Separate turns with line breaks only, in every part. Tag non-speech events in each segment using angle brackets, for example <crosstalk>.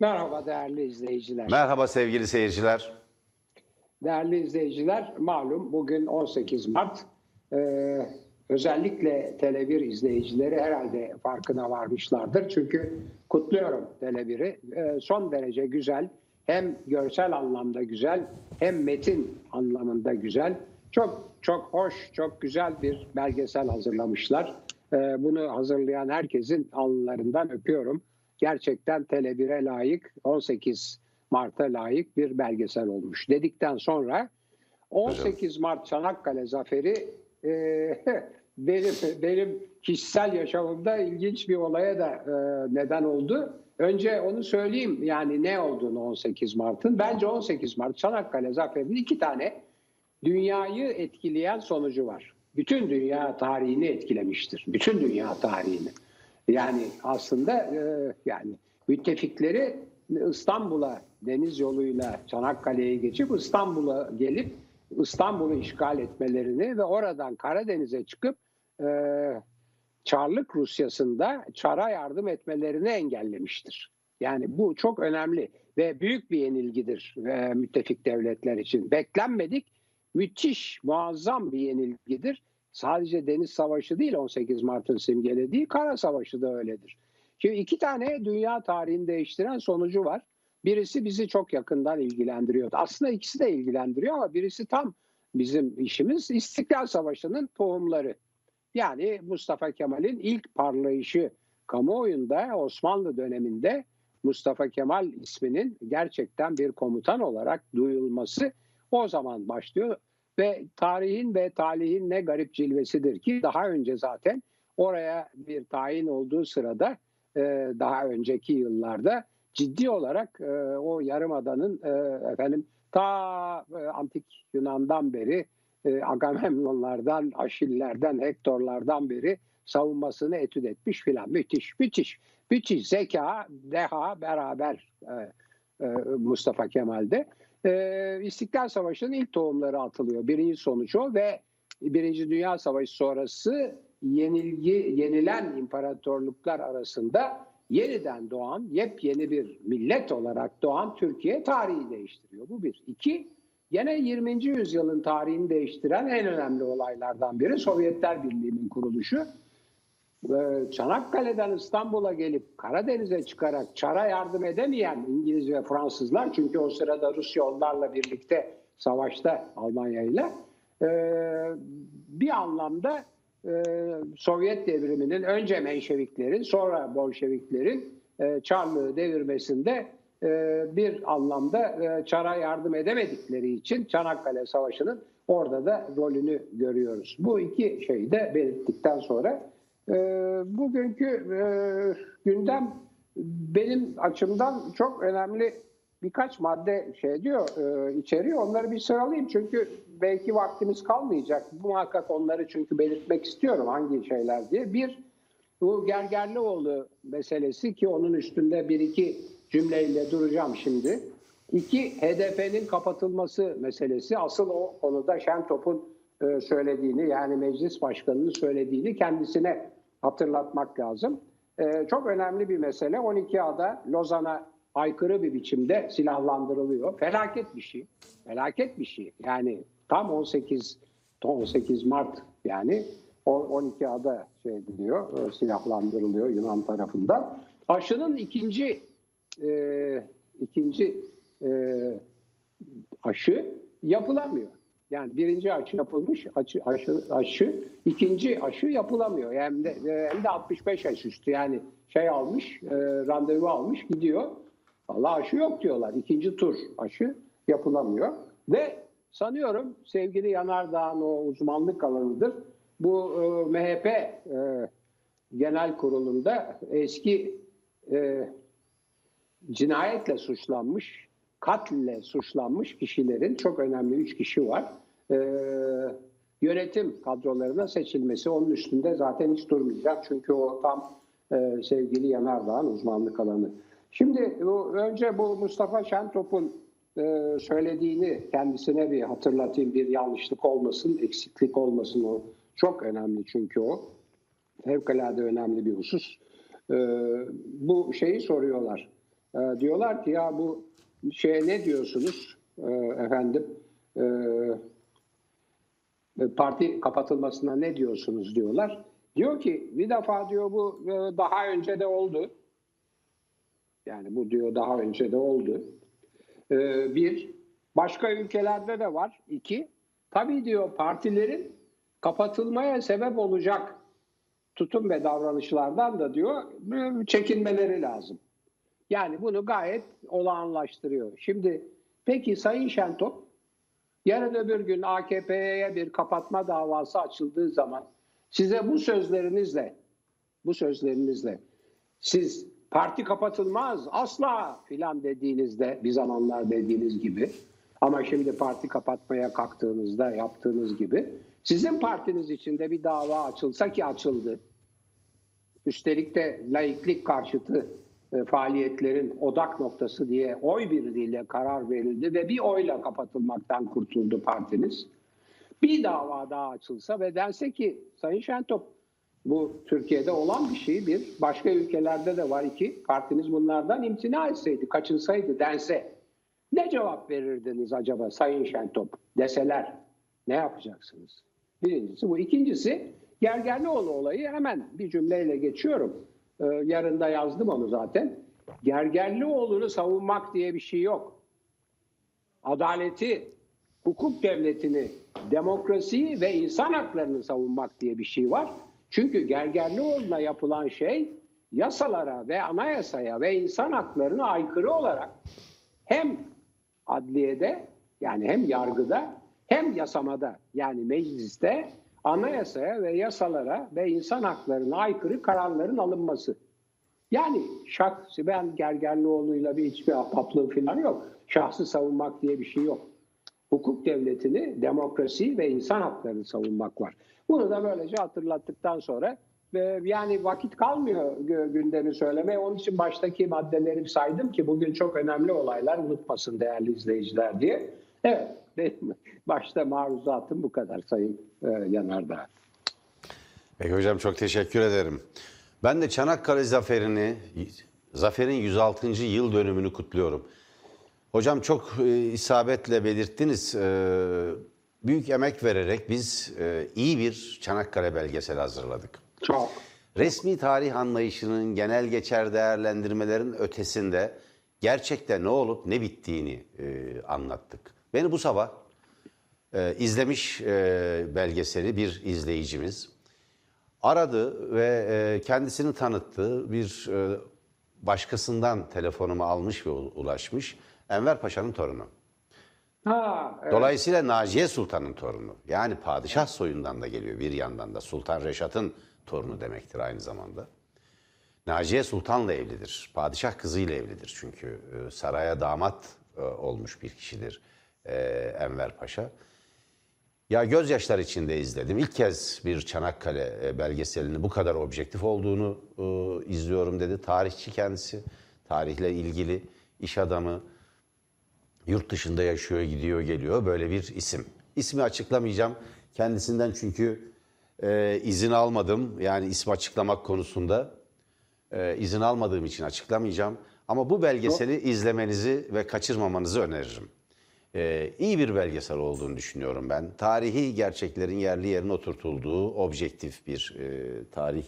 Merhaba değerli izleyiciler.
Merhaba sevgili seyirciler.
Değerli izleyiciler, malum bugün 18 Mart. Ee, özellikle Tele1 izleyicileri herhalde farkına varmışlardır. Çünkü kutluyorum Tele1'i. Ee, son derece güzel, hem görsel anlamda güzel, hem metin anlamında güzel. Çok çok hoş, çok güzel bir belgesel hazırlamışlar. Ee, bunu hazırlayan herkesin alnlarından öpüyorum. Gerçekten Tele1'e layık 18 Mart'a layık bir belgesel olmuş. Dedikten sonra 18 Mart Çanakkale Zaferi e, <laughs> benim, benim kişisel yaşamımda ilginç bir olaya da e, neden oldu. Önce onu söyleyeyim yani ne olduğunu 18 Mart'ın. Bence 18 Mart Çanakkale Zaferi'nin iki tane dünyayı etkileyen sonucu var. Bütün dünya tarihini etkilemiştir. Bütün dünya tarihini. Yani aslında e, yani müttefikleri İstanbul'a deniz yoluyla Çanakkale'ye geçip İstanbul'a gelip İstanbul'u işgal etmelerini ve oradan Karadeniz'e çıkıp e, Çarlık Rusyası'nda Çar'a yardım etmelerini engellemiştir. Yani bu çok önemli ve büyük bir yenilgidir e, müttefik devletler için. Beklenmedik, müthiş, muazzam bir yenilgidir. Sadece Deniz Savaşı değil 18 Mart'ın simgelediği, Kara Savaşı da öyledir. Şimdi iki tane dünya tarihini değiştiren sonucu var. Birisi bizi çok yakından ilgilendiriyor. Aslında ikisi de ilgilendiriyor ama birisi tam bizim işimiz İstiklal Savaşı'nın tohumları. Yani Mustafa Kemal'in ilk parlayışı kamuoyunda Osmanlı döneminde Mustafa Kemal isminin gerçekten bir komutan olarak duyulması o zaman başlıyor. Ve tarihin ve talihin ne garip cilvesidir ki daha önce zaten oraya bir tayin olduğu sırada e, daha önceki yıllarda ciddi olarak e, o yarımadanın e, efendim ta antik Yunan'dan beri Agamemnonlardan, Aşillerden, Hektorlardan beri savunmasını etüt etmiş filan. Müthiş, müthiş. Müthiş zeka, deha beraber Mustafa Kemal'de. İstiklal Savaşı'nın ilk tohumları atılıyor. Birinci sonuç o ve Birinci Dünya Savaşı sonrası yenilgi, yenilen imparatorluklar arasında yeniden doğan, yepyeni bir millet olarak doğan Türkiye tarihi değiştiriyor. Bu bir. İki, gene 20. yüzyılın tarihini değiştiren en önemli olaylardan biri Sovyetler Birliği'nin kuruluşu. Çanakkale'den İstanbul'a gelip Karadeniz'e çıkarak Çar'a yardım edemeyen İngiliz ve Fransızlar çünkü o sırada Rusya onlarla birlikte savaşta Almanya ile bir anlamda Sovyet devriminin önce Menşeviklerin sonra Bolşeviklerin Çarlığı devirmesinde bir anlamda Çar'a yardım edemedikleri için Çanakkale Savaşı'nın orada da rolünü görüyoruz. Bu iki şeyi de belirttikten sonra bugünkü gündem benim açımdan çok önemli birkaç madde şey diyor içeriyor. Onları bir sıralayayım çünkü belki vaktimiz kalmayacak. Muhakkak onları çünkü belirtmek istiyorum hangi şeyler diye. Bir, bu Gergerlioğlu meselesi ki onun üstünde bir iki cümleyle duracağım şimdi. İki, HDP'nin kapatılması meselesi. Asıl o konuda Şentop'un söylediğini yani meclis başkanının söylediğini kendisine hatırlatmak lazım. Çok önemli bir mesele. 12 ada Lozan'a aykırı bir biçimde silahlandırılıyor. Felaket bir şey. Felaket bir şey. Yani tam 18 18 Mart yani 12 ada şey ediliyor, silahlandırılıyor Yunan tarafından. Aşının ikinci e, ikinci e, aşı yapılamıyor. Yani birinci aşı yapılmış, aşı, aşı, aşı ikinci aşı yapılamıyor. Yani de, hem de 65 yaş üstü yani şey almış, e, randevu almış gidiyor. Allah aşı yok diyorlar. İkinci tur aşı yapılamıyor. Ve sanıyorum sevgili Yanardağ'ın o uzmanlık alanıdır. Bu e, MHP e, genel kurulunda eski e, cinayetle suçlanmış, katle suçlanmış kişilerin çok önemli üç kişi var. E, yönetim kadrolarına seçilmesi onun üstünde zaten hiç durmayacak. Çünkü o tam e, sevgili Yanardağ'ın uzmanlık alanı. Şimdi bu, önce bu Mustafa Şentop'un e, söylediğini kendisine bir hatırlatayım. Bir yanlışlık olmasın, eksiklik olmasın o. Çok önemli çünkü o. Fevkalade önemli bir husus. E, bu şeyi soruyorlar. e, diyorlar ki ya bu şeye ne diyorsunuz e, efendim e, parti kapatılmasına ne diyorsunuz diyorlar. Diyor ki bir defa diyor bu e, daha önce de oldu. Yani bu diyor daha önce de oldu. E, bir, başka ülkelerde de var. İki, tabii diyor partilerin kapatılmaya sebep olacak tutum ve davranışlardan da diyor e, çekinmeleri lazım. Yani bunu gayet olağanlaştırıyor. Şimdi peki Sayın Şentop yarın öbür gün AKP'ye bir kapatma davası açıldığı zaman size bu sözlerinizle bu sözlerinizle siz parti kapatılmaz asla filan dediğinizde bir zamanlar dediğiniz gibi ama şimdi parti kapatmaya kalktığınızda yaptığınız gibi sizin partiniz içinde bir dava açılsa ki açıldı. Üstelik de laiklik karşıtı faaliyetlerin odak noktası diye oy birliğiyle karar verildi ve bir oyla kapatılmaktan kurtuldu partiniz. Bir dava daha açılsa ve dense ki Sayın Şentop bu Türkiye'de olan bir şey bir başka ülkelerde de var iki partiniz bunlardan imtina etseydi kaçınsaydı dense ne cevap verirdiniz acaba Sayın Şentop deseler ne yapacaksınız? Birincisi bu. İkincisi Gergerlioğlu olayı hemen bir cümleyle geçiyorum. Ee, yarın da yazdım onu zaten. Gergerlioğlu'nu savunmak diye bir şey yok. Adaleti, hukuk devletini, demokrasiyi ve insan haklarını savunmak diye bir şey var. Çünkü Gergerlioğlu'na yapılan şey yasalara ve anayasaya ve insan haklarına aykırı olarak hem adliyede yani hem yargıda hem yasamada yani mecliste anayasaya ve yasalara ve insan haklarına aykırı kararların alınması. Yani şahsi ben Gergerlioğlu'yla bir hiçbir ahbaplığım falan yok. Şahsı savunmak diye bir şey yok. Hukuk devletini, demokrasi ve insan haklarını savunmak var. Bunu da böylece hatırlattıktan sonra ve yani vakit kalmıyor gündemi söylemeye. Onun için baştaki maddeleri saydım ki bugün çok önemli olaylar unutmasın değerli izleyiciler diye. Evet, benim başta maruzatım bu kadar Sayın e, Yanardağ.
Peki hocam çok teşekkür ederim. Ben de Çanakkale zaferini, zaferin 106. yıl dönümünü kutluyorum. Hocam çok e, isabetle belirttiniz. E, büyük emek vererek biz e, iyi bir Çanakkale belgeseli hazırladık.
Çok.
Resmi tarih anlayışının genel geçer değerlendirmelerin ötesinde gerçekte ne olup ne bittiğini e, anlattık. Beni bu sabah e, izlemiş e, belgeseli bir izleyicimiz aradı ve e, kendisini tanıttı. Bir e, başkasından telefonumu almış ve ulaşmış. Enver Paşa'nın torunu.
Ha, evet.
Dolayısıyla Naciye Sultan'ın torunu. Yani padişah soyundan da geliyor bir yandan da. Sultan Reşat'ın torunu demektir aynı zamanda. Naciye Sultan'la evlidir. Padişah kızıyla evlidir çünkü e, saraya damat e, olmuş bir kişidir e, Enver Paşa. Ya gözyaşlar içinde izledim. İlk kez bir Çanakkale e, belgeselini bu kadar objektif olduğunu e, izliyorum dedi. Tarihçi kendisi, tarihle ilgili iş adamı, yurt dışında yaşıyor, gidiyor, geliyor. Böyle bir isim. İsmi açıklamayacağım kendisinden çünkü e, izin almadım. Yani ismi açıklamak konusunda e, izin almadığım için açıklamayacağım. Ama bu belgeseli izlemenizi ve kaçırmamanızı öneririm. Ee, iyi bir belgesel olduğunu düşünüyorum ben. Tarihi gerçeklerin yerli yerine oturtulduğu objektif bir e, tarih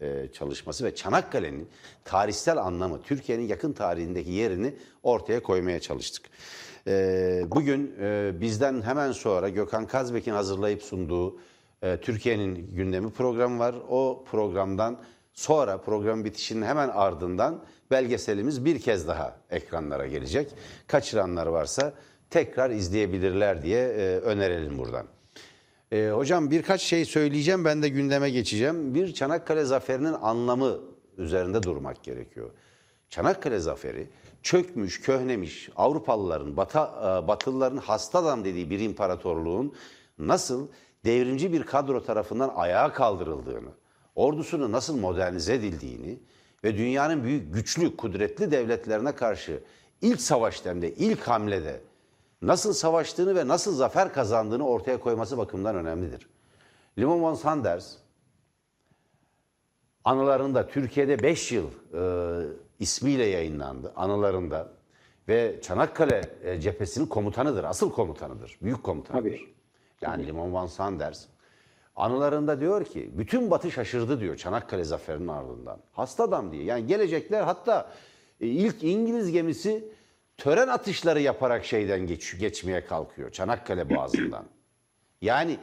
e, çalışması ve Çanakkale'nin tarihsel anlamı, Türkiye'nin yakın tarihindeki yerini ortaya koymaya çalıştık. E, bugün e, bizden hemen sonra Gökhan Kazbek'in hazırlayıp sunduğu e, Türkiye'nin gündemi programı var. O programdan sonra program bitişinin hemen ardından belgeselimiz bir kez daha ekranlara gelecek. Kaçıranlar varsa tekrar izleyebilirler diye e, önerelim buradan. E, hocam birkaç şey söyleyeceğim ben de gündeme geçeceğim. Bir Çanakkale Zaferi'nin anlamı üzerinde durmak gerekiyor. Çanakkale Zaferi çökmüş, köhnemiş Avrupalıların, Batı, e, Batılıların hasta adam dediği bir imparatorluğun nasıl devrimci bir kadro tarafından ayağa kaldırıldığını, ordusunu nasıl modernize edildiğini ve dünyanın büyük güçlü, kudretli devletlerine karşı ilk savaşlarında, ilk hamlede nasıl savaştığını ve nasıl zafer kazandığını ortaya koyması bakımından önemlidir. Limon von Sanders anılarında Türkiye'de 5 yıl e, ismiyle yayınlandı anılarında ve Çanakkale e, cephesinin komutanıdır, asıl komutanıdır, büyük komutanıdır.
Tabii.
Yani Limon Van Sanders anılarında diyor ki bütün Batı şaşırdı diyor Çanakkale zaferinin ardından. Hasta adam diye. Yani gelecekler hatta e, ilk İngiliz gemisi tören atışları yaparak şeyden geç, geçmeye kalkıyor Çanakkale Boğazı'ndan. <clears throat> Yani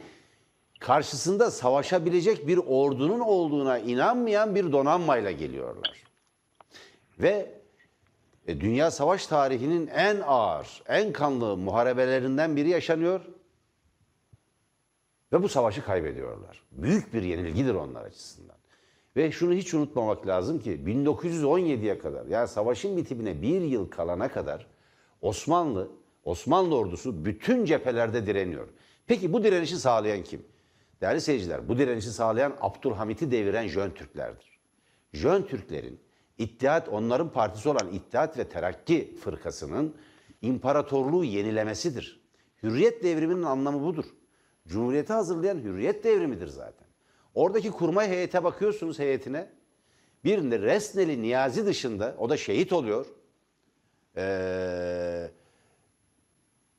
karşısında savaşabilecek bir ordunun olduğuna inanmayan bir donanmayla geliyorlar. Ve e, dünya savaş tarihinin en ağır, en kanlı muharebelerinden biri yaşanıyor. Ve bu savaşı kaybediyorlar. Büyük bir yenilgidir onlar açısından. Ve şunu hiç unutmamak lazım ki 1917'ye kadar yani savaşın bitimine bir yıl kalana kadar Osmanlı, Osmanlı ordusu bütün cephelerde direniyor. Peki bu direnişi sağlayan kim? Değerli seyirciler bu direnişi sağlayan Abdülhamit'i deviren Jön Türklerdir. Jön Türklerin İttihat, onların partisi olan İttihat ve Terakki fırkasının imparatorluğu yenilemesidir. Hürriyet devriminin anlamı budur. Cumhuriyeti hazırlayan hürriyet devrimidir zaten. Oradaki kurmay heyete bakıyorsunuz heyetine. Bir Resneli Niyazi dışında, o da şehit oluyor. Ee,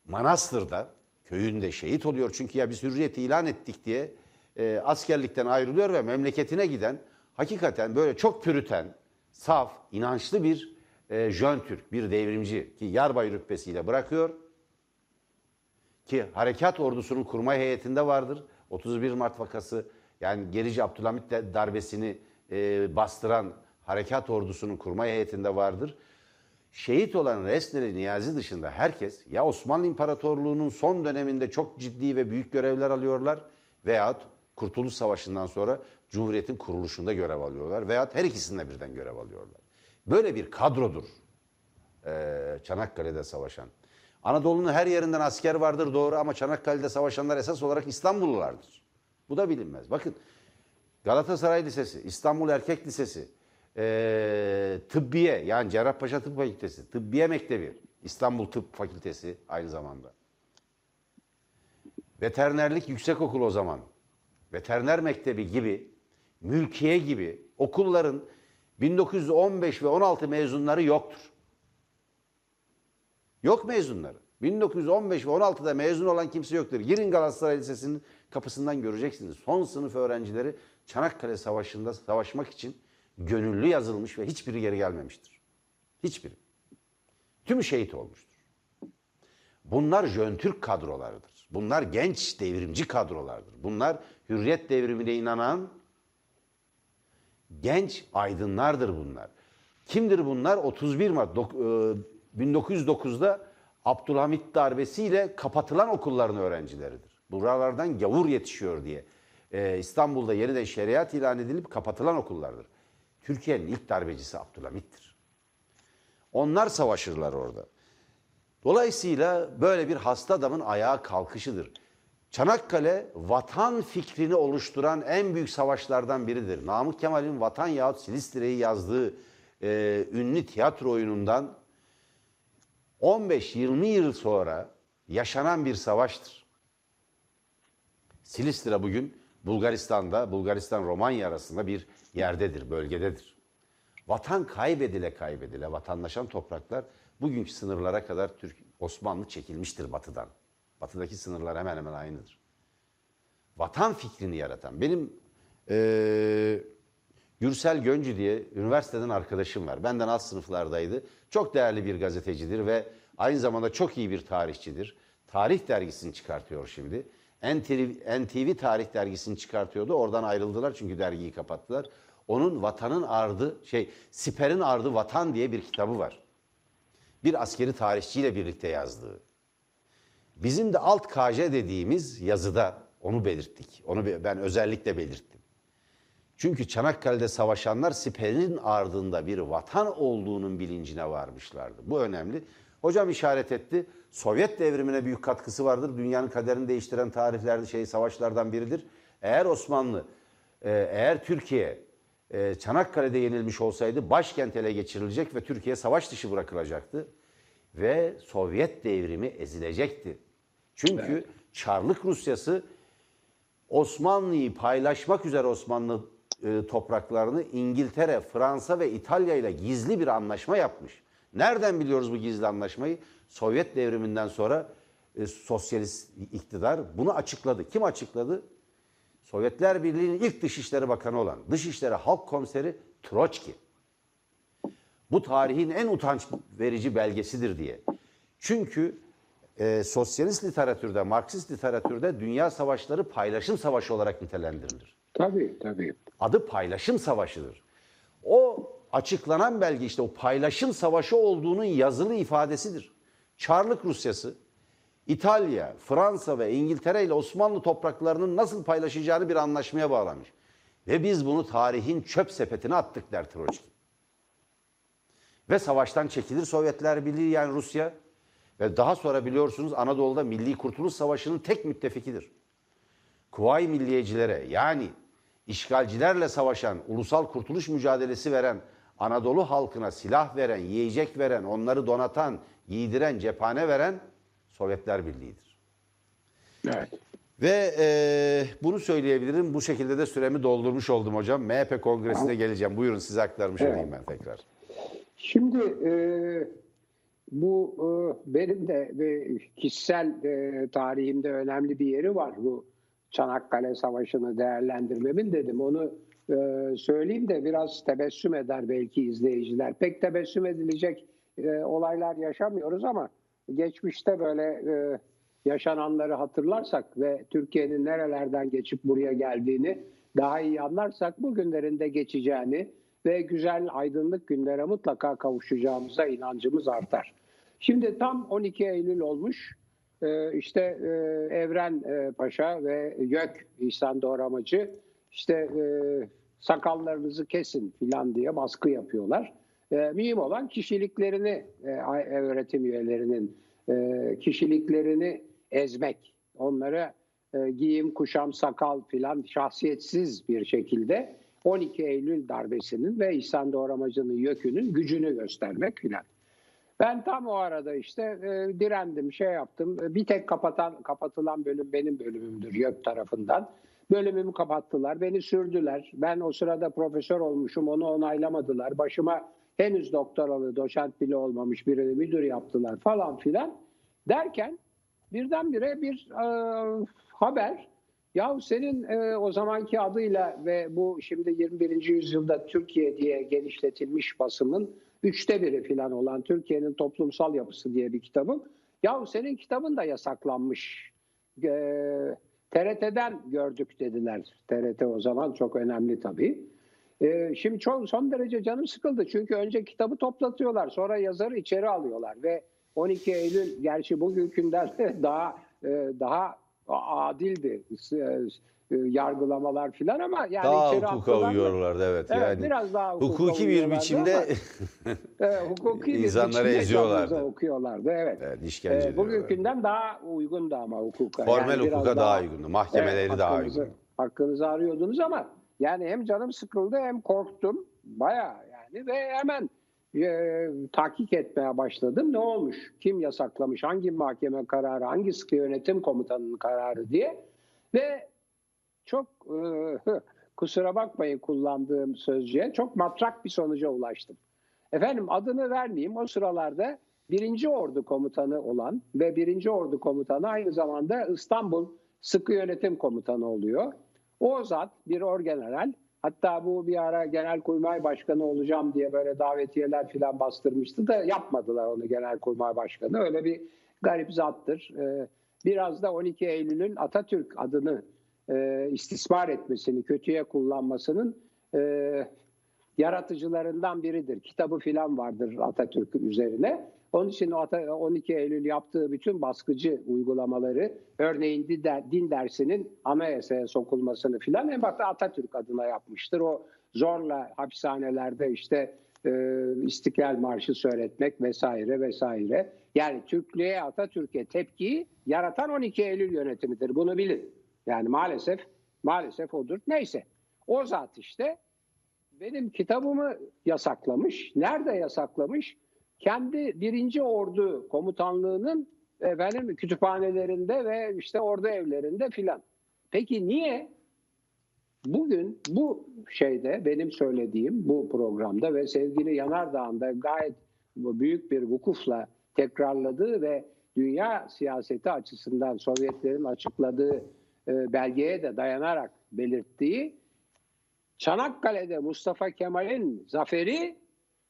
Manastır'da, köyünde şehit oluyor. Çünkü ya biz hürriyeti ilan ettik diye e, askerlikten ayrılıyor ve memleketine giden hakikaten böyle çok pürüten, saf, inançlı bir e, Jön Türk, bir devrimci ki yarbay rütbesiyle bırakıyor. Ki harekat ordusunun kurmay heyetinde vardır. 31 Mart vakası yani Gerici Abdülhamit darbesini e, bastıran harekat ordusunun kurmay heyetinde vardır. Şehit olan Resneli Niyazi dışında herkes ya Osmanlı İmparatorluğu'nun son döneminde çok ciddi ve büyük görevler alıyorlar veyahut Kurtuluş Savaşı'ndan sonra Cumhuriyet'in kuruluşunda görev alıyorlar veyahut her ikisinde birden görev alıyorlar. Böyle bir kadrodur e, Çanakkale'de savaşan. Anadolu'nun her yerinden asker vardır doğru ama Çanakkale'de savaşanlar esas olarak İstanbullulardır. Bu da bilinmez. Bakın Galatasaray Lisesi, İstanbul Erkek Lisesi, e, Tıbbiye yani Cerrahpaşa Tıp Fakültesi, Tıbbiye Mektebi, İstanbul Tıp Fakültesi aynı zamanda. Veterinerlik Yüksekokulu o zaman. Veteriner Mektebi gibi, mülkiye gibi okulların 1915 ve 16 mezunları yoktur. Yok mezunları. 1915 ve 16'da mezun olan kimse yoktur. Girin Galatasaray Lisesi'nin kapısından göreceksiniz. Son sınıf öğrencileri Çanakkale Savaşı'nda savaşmak için gönüllü yazılmış ve hiçbiri geri gelmemiştir. Hiçbiri. Tümü şehit olmuştur. Bunlar Jön kadrolarıdır. Bunlar genç devrimci kadrolardır. Bunlar hürriyet devrimine inanan genç aydınlardır bunlar. Kimdir bunlar? 31 Mart dok- e, 1909'da Abdülhamit darbesiyle kapatılan okulların öğrencileridir. Buralardan gavur yetişiyor diye. e, İstanbul'da yeniden şeriat ilan edilip kapatılan okullardır. Türkiye'nin ilk darbecisi Abdülhamit'tir. Onlar savaşırlar orada. Dolayısıyla böyle bir hasta adamın ayağa kalkışıdır. Çanakkale vatan fikrini oluşturan en büyük savaşlardan biridir. Namık Kemal'in Vatan yahut Silistre'yi yazdığı e, ünlü tiyatro oyunundan 15-20 yıl sonra yaşanan bir savaştır. Silistre bugün Bulgaristan'da, Bulgaristan-Romanya arasında bir yerdedir, bölgededir. Vatan kaybedile kaybedile vatandaşan topraklar bugünkü sınırlara kadar Türk Osmanlı çekilmiştir batıdan. Batıdaki sınırlar hemen hemen aynıdır. Vatan fikrini yaratan benim eee Gürsel Göncü diye üniversiteden arkadaşım var. Benden alt sınıflardaydı. Çok değerli bir gazetecidir ve aynı zamanda çok iyi bir tarihçidir. Tarih dergisini çıkartıyor şimdi. NTV, NTV Tarih dergisini çıkartıyordu. Oradan ayrıldılar çünkü dergiyi kapattılar. Onun Vatanın Ardı, şey Siper'in Ardı Vatan diye bir kitabı var. Bir askeri tarihçiyle birlikte yazdığı. Bizim de alt KJ dediğimiz yazıda onu belirttik. Onu be- ben özellikle belirttim. Çünkü Çanakkale'de savaşanlar siperin ardında bir vatan olduğunun bilincine varmışlardı. Bu önemli. Hocam işaret etti. Sovyet devrimine büyük katkısı vardır. Dünyanın kaderini değiştiren tarihlerde şey savaşlardan biridir. Eğer Osmanlı, e, eğer Türkiye e, Çanakkale'de yenilmiş olsaydı başkent ele geçirilecek ve Türkiye savaş dışı bırakılacaktı. Ve Sovyet devrimi ezilecekti. Çünkü Çarlık Rusyası Osmanlı'yı paylaşmak üzere Osmanlı e, topraklarını İngiltere, Fransa ve İtalya ile gizli bir anlaşma yapmış. Nereden biliyoruz bu gizli anlaşmayı? Sovyet devriminden sonra e, sosyalist iktidar bunu açıkladı. Kim açıkladı? Sovyetler Birliği'nin ilk Dışişleri Bakanı olan Dışişleri Halk Komiseri Troçki. Bu tarihin en utanç verici belgesidir diye. Çünkü e, sosyalist literatürde, Marksist literatürde dünya savaşları paylaşım savaşı olarak nitelendirilir.
Tabii tabii.
Adı paylaşım savaşıdır. O açıklanan belge işte o paylaşım savaşı olduğunun yazılı ifadesidir. Çarlık Rusyası İtalya, Fransa ve İngiltere ile Osmanlı topraklarının nasıl paylaşacağını bir anlaşmaya bağlamış. Ve biz bunu tarihin çöp sepetine attık der Troçki. Ve savaştan çekilir Sovyetler Birliği yani Rusya. Ve daha sonra biliyorsunuz Anadolu'da Milli Kurtuluş Savaşı'nın tek müttefikidir. Kuvayi milliyecilere yani işgalcilerle savaşan, ulusal kurtuluş mücadelesi veren, Anadolu halkına silah veren, yiyecek veren, onları donatan, giydiren, cephane veren Sovyetler Birliği'dir.
Evet.
Ve e, bunu söyleyebilirim. Bu şekilde de süremi doldurmuş oldum hocam. MHP kongresine geleceğim. Buyurun size aktarmış
Evet.
olayım ben tekrar.
Şimdi e, bu e, benim de e, kişisel e, tarihimde önemli bir yeri var. Bu Çanakkale Savaşı'nı değerlendirmemin dedim. Onu e, söyleyeyim de biraz tebessüm eder belki izleyiciler. Pek tebessüm edilecek e, olaylar yaşamıyoruz ama geçmişte böyle e, yaşananları hatırlarsak ve Türkiye'nin nerelerden geçip buraya geldiğini daha iyi anlarsak bugünlerin de geçeceğini ve güzel aydınlık günlere mutlaka kavuşacağımıza inancımız artar. Şimdi tam 12 Eylül olmuş. Ee, işte e, Evren e, Paşa ve YÖK İhsan Doğramacı işte e, sakallarınızı kesin filan diye baskı yapıyorlar. Mühim olan kişiliklerini öğretim üyelerinin kişiliklerini ezmek. Onları e, giyim, kuşam, sakal filan şahsiyetsiz bir şekilde 12 Eylül darbesinin ve İhsan Doğramacı'nın YÖK'ünün gücünü göstermek filan. Ben tam o arada işte e, direndim, şey yaptım. E, Bir tek kapatan kapatılan bölüm benim bölümümdür YÖK tarafından. Bölümümü kapattılar, beni sürdüler. Ben o sırada profesör olmuşum, onu onaylamadılar. Başıma henüz doktoralı, doçent bile olmamış birini müdür yaptılar falan filan. Derken birdenbire bir e, haber ya senin e, o zamanki adıyla ve bu şimdi 21. yüzyılda Türkiye diye genişletilmiş basımın üçte biri falan olan Türkiye'nin toplumsal yapısı diye bir kitabım. Ya senin kitabın da yasaklanmış. E, TRT'den gördük dediler. TRT o zaman çok önemli tabii. E, şimdi çok son derece canım sıkıldı. Çünkü önce kitabı toplatıyorlar. Sonra yazarı içeri alıyorlar ve 12 Eylül gerçi bugünkünden <laughs> daha e, daha adildi e, e, yargılamalar filan ama yani
Daha
içeri
hukuka uyuyorlardı evet.
Evet,
yani
biraz daha
hukuki bir biçimde
ama- <laughs> Evet, hukuki bir
İnsanları
biçimde
eziyorlardı.
okuyorlardı. Evet.
evet,
Ee,
işkence ediyorlardı.
bugünkünden daha uygundu ama hukuka.
Formel
biraz
hukuka daha uygundu. Mahkemeleri
Evet,
daha
hakkınızı-
uygun.
Hakkınızı arıyordunuz ama yani hem canım sıkıldı hem korktum. Bayağı yani ve hemen e, tahkik etmeye başladım. Ne olmuş? Kim yasaklamış? Hangi mahkeme kararı? Hangi sıkı yönetim komutanının kararı diye. Ve çok e, <laughs> kusura bakmayın kullandığım sözcüğe çok matrak bir sonuca ulaştım. Efendim adını vermeyeyim o sıralarda birinci Ordu komutanı olan ve birinci Ordu komutanı aynı zamanda İstanbul Sıkı Yönetim Komutanı oluyor. O zat bir orgeneral hatta bu bir ara Genelkurmay Başkanı olacağım diye böyle davetiyeler filan bastırmıştı da yapmadılar onu Genelkurmay Başkanı. Öyle bir garip zattır. Ee, biraz da 12 Eylül'ün Atatürk adını e, istismar etmesini, kötüye kullanmasının e, yaratıcılarından biridir. Kitabı filan vardır Atatürk üzerine. Onun için o Ata- 12 Eylül yaptığı bütün baskıcı uygulamaları, örneğin din dersinin anayasaya sokulmasını filan en başta Atatürk adına yapmıştır. O zorla hapishanelerde işte e, İstiklal Marşı söyletmek vesaire vesaire. Yani Türklüğe, Atatürk'e tepkiyi yaratan 12 Eylül yönetimidir. Bunu bilin. Yani maalesef maalesef odur. Neyse. O zat işte benim kitabımı yasaklamış. Nerede yasaklamış? Kendi birinci ordu komutanlığının efendim kütüphanelerinde ve işte ordu evlerinde filan. Peki niye? bugün bu şeyde benim söylediğim bu programda ve sevgili Yanardağ'ın da gayet büyük bir vukufla tekrarladığı ve dünya siyaseti açısından Sovyetlerin açıkladığı e, belgeye de dayanarak belirttiği Çanakkale'de Mustafa Kemal'in zaferi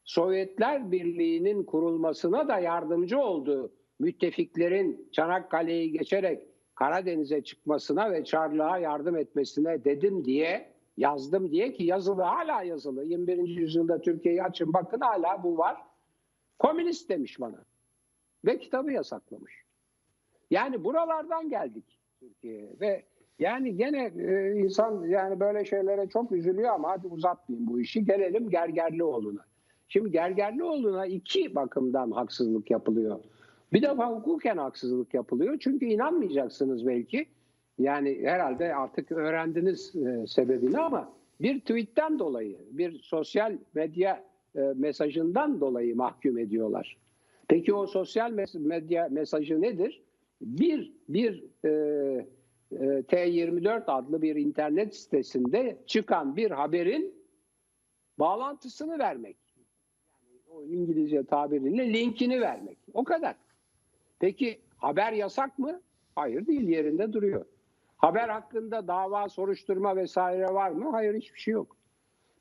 Sovyetler Birliği'nin kurulmasına da yardımcı oldu. Müttefiklerin Çanakkale'yi geçerek Karadeniz'e çıkmasına ve Çarlığa yardım etmesine dedim diye yazdım diye ki yazılı hala yazılı. 21. yüzyılda Türkiye'yi açın bakın hala bu var. Komünist demiş bana. Ve kitabı yasaklamış. Yani buralardan geldik Türkiye'ye ve yani gene e, insan yani böyle şeylere çok üzülüyor ama hadi uzatmayayım bu işi. Gelelim Gergerlioğlu'na. Şimdi Gergerlioğlu'na iki bakımdan haksızlık yapılıyor. Bir defa hukuken haksızlık yapılıyor. Çünkü inanmayacaksınız belki. Yani herhalde artık öğrendiniz e, sebebini ama bir tweetten dolayı, bir sosyal medya e, mesajından dolayı mahkum ediyorlar. Peki o sosyal medya mesajı nedir? Bir, bir e, e, T24 adlı bir internet sitesinde çıkan bir haberin bağlantısını vermek. Yani o İngilizce tabiriyle linkini vermek. O kadar. Peki haber yasak mı? Hayır değil yerinde duruyor. Haber hakkında dava, soruşturma vesaire var mı? Hayır hiçbir şey yok.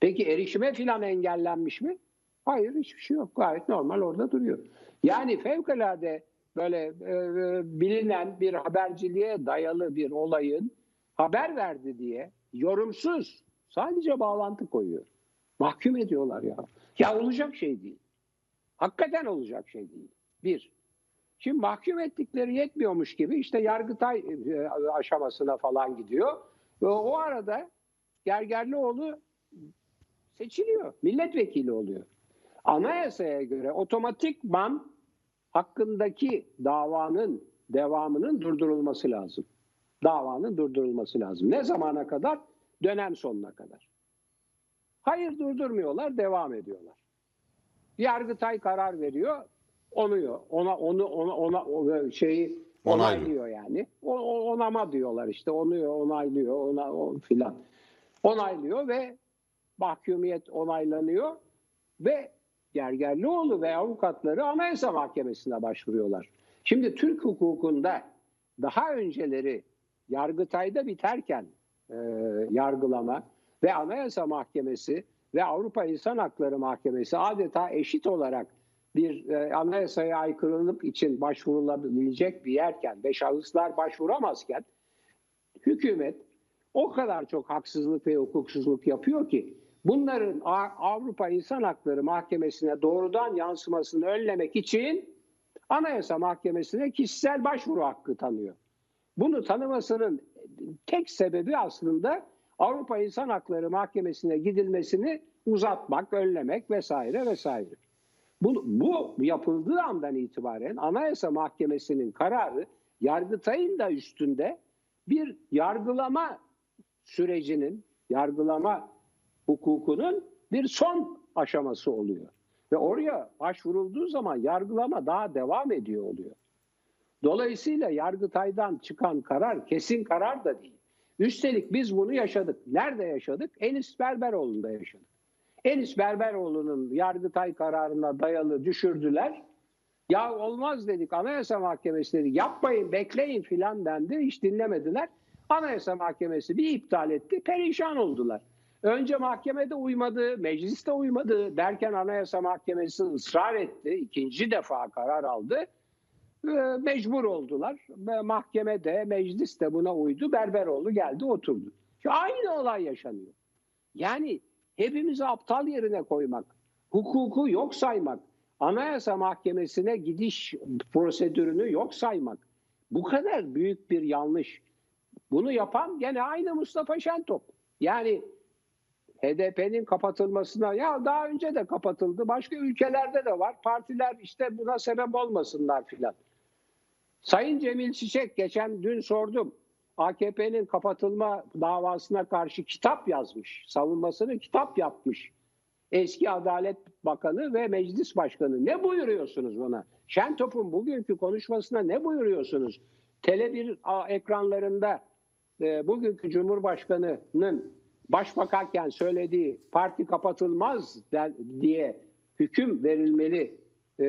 Peki erişime filan engellenmiş mi? Hayır hiçbir şey yok. Gayet normal orada duruyor. Yani fevkalade böyle e, e, bilinen bir haberciliğe dayalı bir olayın haber verdi diye yorumsuz sadece bağlantı koyuyor. Mahkum ediyorlar ya. Ya olacak şey değil. Hakikaten olacak şey değil. Bir. Şimdi mahkum ettikleri yetmiyormuş gibi işte Yargıtay e, aşamasına falan gidiyor. Ve o arada Gergerlioğlu seçiliyor. Milletvekili oluyor. Anayasaya göre otomatikman hakkındaki davanın devamının durdurulması lazım. Davanın durdurulması lazım. Ne zamana kadar? Dönem sonuna kadar. Hayır durdurmuyorlar, devam ediyorlar. Yargıtay karar veriyor, onuyor. Ona onu ona ona şeyi
Onaylıyor.
onaylıyor yani. O, onama diyorlar işte. Onuyor, onaylıyor, ona o filan. Onaylıyor ve mahkumiyet onaylanıyor ve Gergerlioğlu ve avukatları Anayasa Mahkemesi'ne başvuruyorlar. Şimdi Türk hukukunda daha önceleri Yargıtay'da biterken e, yargılama ve Anayasa Mahkemesi ve Avrupa İnsan Hakları Mahkemesi adeta eşit olarak bir e, anayasaya aykırılık için başvurulabilecek bir yerken ve şahıslar başvuramazken hükümet o kadar çok haksızlık ve hukuksuzluk yapıyor ki bunların Avrupa İnsan Hakları Mahkemesi'ne doğrudan yansımasını önlemek için Anayasa Mahkemesi'ne kişisel başvuru hakkı tanıyor. Bunu tanımasının tek sebebi aslında Avrupa İnsan Hakları Mahkemesi'ne gidilmesini uzatmak, önlemek vesaire vesaire. Bu, bu yapıldığı andan itibaren Anayasa Mahkemesi'nin kararı Yargıtay'ın da üstünde bir yargılama sürecinin, yargılama hukukunun bir son aşaması oluyor. Ve oraya başvurulduğu zaman yargılama daha devam ediyor oluyor. Dolayısıyla Yargıtay'dan çıkan karar kesin karar da değil. Üstelik biz bunu yaşadık. Nerede yaşadık? Enis Berberoğlu'nda yaşadık. Enis Berberoğlu'nun Yargıtay kararına dayalı düşürdüler. Ya olmaz dedik Anayasa Mahkemesi dedi yapmayın bekleyin filan dendi hiç dinlemediler. Anayasa Mahkemesi bir iptal etti perişan oldular. Önce mahkemede uymadı, mecliste uymadı derken Anayasa Mahkemesi ısrar etti. ikinci defa karar aldı. Ee, Mecbur oldular. Mahkeme de meclis de buna uydu. Berberoğlu geldi oturdu. Şu aynı olay yaşanıyor. Yani hepimizi aptal yerine koymak, hukuku yok saymak, Anayasa Mahkemesi'ne gidiş prosedürünü yok saymak. Bu kadar büyük bir yanlış. Bunu yapan gene aynı Mustafa Şentop. Yani HDP'nin kapatılmasına ya daha önce de kapatıldı. Başka ülkelerde de var. Partiler işte buna sebep olmasınlar filan. Sayın Cemil Çiçek geçen dün sordum. AKP'nin kapatılma davasına karşı kitap yazmış. Savunmasını kitap yapmış. Eski Adalet Bakanı ve Meclis Başkanı. Ne buyuruyorsunuz buna? Şentop'un bugünkü konuşmasına ne buyuruyorsunuz? Tele1 a- ekranlarında e, bugünkü Cumhurbaşkanı'nın başbakanken söylediği parti kapatılmaz diye hüküm verilmeli e,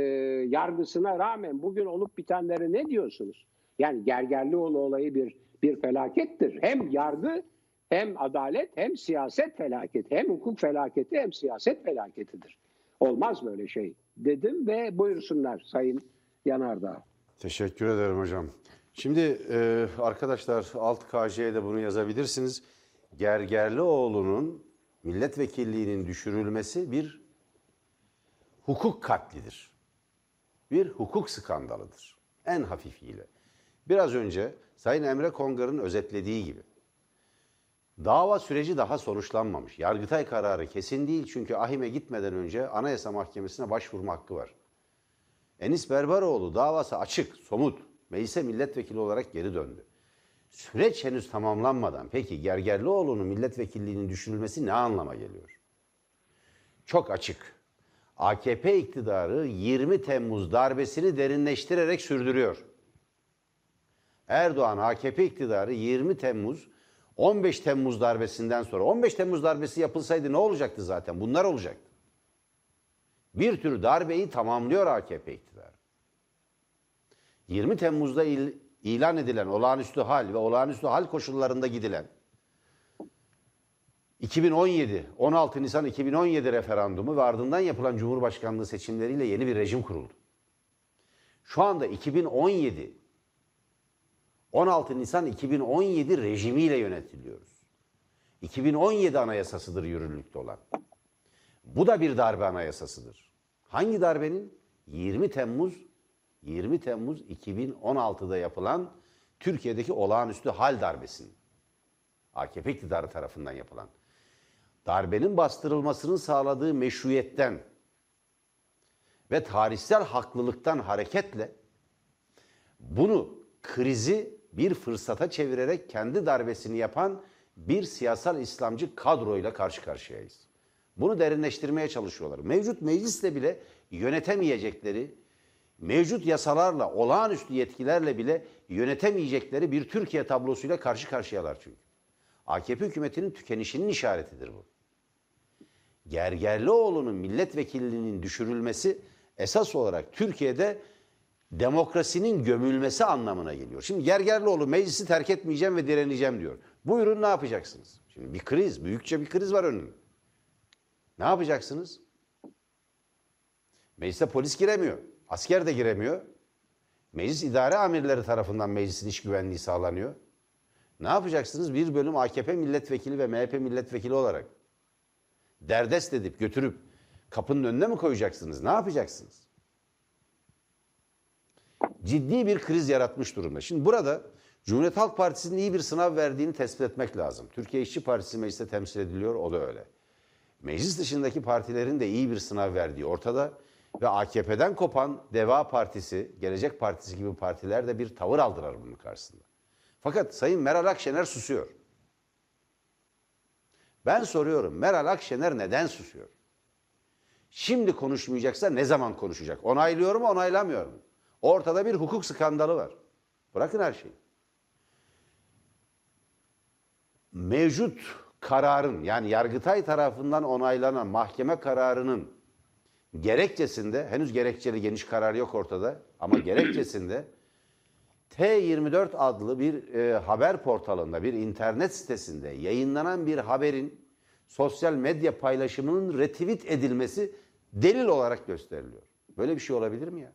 yargısına rağmen bugün olup bitenlere ne diyorsunuz? Yani Gergerlioğlu olayı bir bir felakettir. Hem yargı hem adalet hem siyaset felaketi hem hukuk felaketi hem siyaset felaketidir. Olmaz böyle şey dedim ve buyursunlar Sayın Yanardağ.
Teşekkür ederim hocam. Şimdi e, arkadaşlar alt KJ'ye de bunu yazabilirsiniz. Gergerlioğlu'nun milletvekilliğinin düşürülmesi bir hukuk katlidir. Bir hukuk skandalıdır. En hafifiyle. Biraz önce Sayın Emre Kongar'ın özetlediği gibi. Dava süreci daha sonuçlanmamış. Yargıtay kararı kesin değil çünkü ahime gitmeden önce Anayasa Mahkemesi'ne başvurma hakkı var. Enis Berberoğlu davası açık, somut. Meclise milletvekili olarak geri döndü. Süreç henüz tamamlanmadan peki Gergerlioğlu'nun milletvekilliğinin düşürülmesi ne anlama geliyor? Çok açık. AKP iktidarı 20 Temmuz darbesini derinleştirerek sürdürüyor. Erdoğan AKP iktidarı 20 Temmuz 15 Temmuz darbesinden sonra 15 Temmuz darbesi yapılsaydı ne olacaktı zaten? Bunlar olacaktı. Bir tür darbeyi tamamlıyor AKP iktidarı. 20 Temmuz'da il- ilan edilen olağanüstü hal ve olağanüstü hal koşullarında gidilen 2017, 16 Nisan 2017 referandumu ve ardından yapılan Cumhurbaşkanlığı seçimleriyle yeni bir rejim kuruldu. Şu anda 2017, 16 Nisan 2017 rejimiyle yönetiliyoruz. 2017 anayasasıdır yürürlükte olan. Bu da bir darbe anayasasıdır. Hangi darbenin? 20 Temmuz 20 Temmuz 2016'da yapılan Türkiye'deki olağanüstü hal darbesinin. AKP iktidarı tarafından yapılan. Darbenin bastırılmasının sağladığı meşruiyetten ve tarihsel haklılıktan hareketle bunu krizi bir fırsata çevirerek kendi darbesini yapan bir siyasal İslamcı kadroyla karşı karşıyayız. Bunu derinleştirmeye çalışıyorlar. Mevcut meclisle bile yönetemeyecekleri, mevcut yasalarla, olağanüstü yetkilerle bile yönetemeyecekleri bir Türkiye tablosuyla karşı karşıyalar çünkü. AKP hükümetinin tükenişinin işaretidir bu. Gergerlioğlu'nun milletvekilliğinin düşürülmesi esas olarak Türkiye'de demokrasinin gömülmesi anlamına geliyor. Şimdi Gergerlioğlu meclisi terk etmeyeceğim ve direneceğim diyor. Buyurun ne yapacaksınız? Şimdi bir kriz, büyükçe bir kriz var önünde. Ne yapacaksınız? Meclise polis giremiyor. Asker de giremiyor. Meclis idare amirleri tarafından meclisin iş güvenliği sağlanıyor. Ne yapacaksınız? Bir bölüm AKP milletvekili ve MHP milletvekili olarak derdest edip götürüp kapının önüne mi koyacaksınız? Ne yapacaksınız? Ciddi bir kriz yaratmış durumda. Şimdi burada Cumhuriyet Halk Partisi'nin iyi bir sınav verdiğini tespit etmek lazım. Türkiye İşçi Partisi mecliste temsil ediliyor, o da öyle. Meclis dışındaki partilerin de iyi bir sınav verdiği ortada ve AKP'den kopan Deva Partisi, Gelecek Partisi gibi partiler de bir tavır aldılar bunun karşısında. Fakat Sayın Meral Akşener susuyor. Ben soruyorum Meral Akşener neden susuyor? Şimdi konuşmayacaksa ne zaman konuşacak? Onaylıyor mu, onaylamıyor mu? Ortada bir hukuk skandalı var. Bırakın her şeyi. Mevcut kararın yani Yargıtay tarafından onaylanan mahkeme kararının gerekçesinde henüz gerekçeli geniş karar yok ortada ama gerekçesinde T24 adlı bir e, haber portalında, bir internet sitesinde yayınlanan bir haberin sosyal medya paylaşımının retweet edilmesi delil olarak gösteriliyor. Böyle bir şey olabilir mi ya?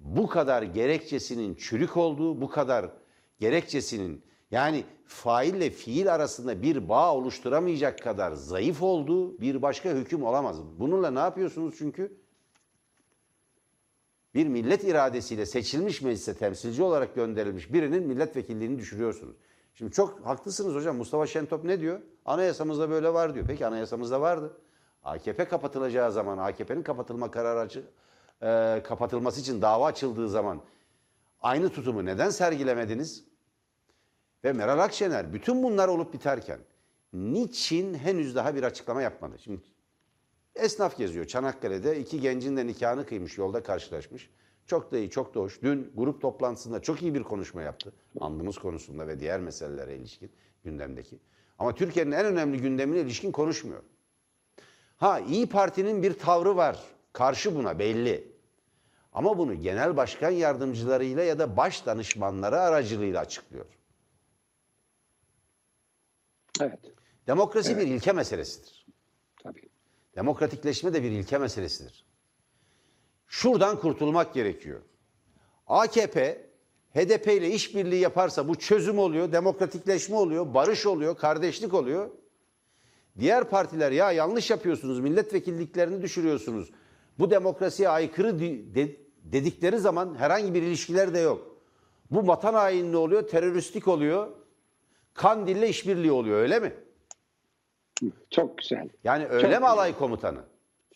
Bu kadar gerekçesinin çürük olduğu, bu kadar gerekçesinin yani faille fiil arasında bir bağ oluşturamayacak kadar zayıf olduğu bir başka hüküm olamaz. Bununla ne yapıyorsunuz çünkü? bir millet iradesiyle seçilmiş meclise temsilci olarak gönderilmiş birinin milletvekilliğini düşürüyorsunuz. Şimdi çok haklısınız hocam. Mustafa Şentop ne diyor? Anayasamızda böyle var diyor. Peki anayasamızda vardı. AKP kapatılacağı zaman, AKP'nin kapatılma kararı açı, e, kapatılması için dava açıldığı zaman aynı tutumu neden sergilemediniz? Ve Meral Akşener bütün bunlar olup biterken niçin henüz daha bir açıklama yapmadı? Şimdi Esnaf geziyor Çanakkale'de. iki gencin de nikahını kıymış yolda karşılaşmış. Çok da iyi, çok da hoş. Dün grup toplantısında çok iyi bir konuşma yaptı. Andımız konusunda ve diğer meselelere ilişkin. gündemdeki. Ama Türkiye'nin en önemli gündemine ilişkin konuşmuyor. Ha İyi Parti'nin bir tavrı var. Karşı buna belli. Ama bunu genel başkan yardımcılarıyla ya da baş danışmanları aracılığıyla açıklıyor.
Evet.
Demokrasi bir ilke meselesidir.
Tabii.
Demokratikleşme de bir ilke meselesidir. Şuradan kurtulmak gerekiyor. AKP HDP ile işbirliği yaparsa bu çözüm oluyor, demokratikleşme oluyor, barış oluyor, kardeşlik oluyor. Diğer partiler ya yanlış yapıyorsunuz, milletvekilliklerini düşürüyorsunuz. Bu demokrasiye aykırı di- de- dedikleri zaman herhangi bir ilişkiler de yok. Bu vatan hainliği oluyor, teröristlik oluyor. Kandil'le işbirliği oluyor öyle mi?
Çok güzel.
Yani öyle
Çok
mi
güzel.
alay komutanı?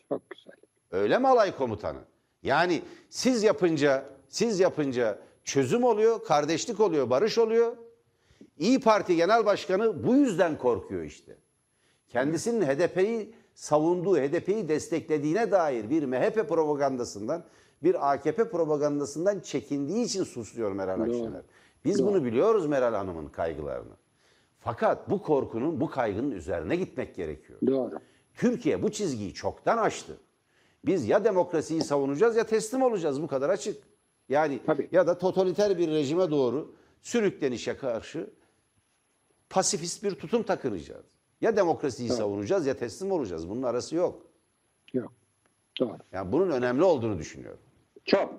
Çok güzel.
Öyle mi alay komutanı? Yani siz yapınca, siz yapınca çözüm oluyor, kardeşlik oluyor, barış oluyor. İyi Parti Genel Başkanı bu yüzden korkuyor işte. Kendisinin HDP'yi savunduğu, HDP'yi desteklediğine dair bir MHP propagandasından, bir AKP propagandasından çekindiği için susluyor Meral Akşener. Biz bunu biliyoruz Meral Hanım'ın kaygılarını. Fakat bu korkunun, bu kaygının üzerine gitmek gerekiyor.
Doğru.
Türkiye bu çizgiyi çoktan aştı. Biz ya demokrasiyi savunacağız ya teslim olacağız bu kadar açık. Yani
Tabii.
ya da totaliter bir rejime doğru sürüklenişe karşı pasifist bir tutum takınacağız. Ya demokrasiyi savunacağız ya teslim olacağız. Bunun arası yok.
Yok. Doğru.
Yani bunun önemli olduğunu düşünüyorum.
Çok.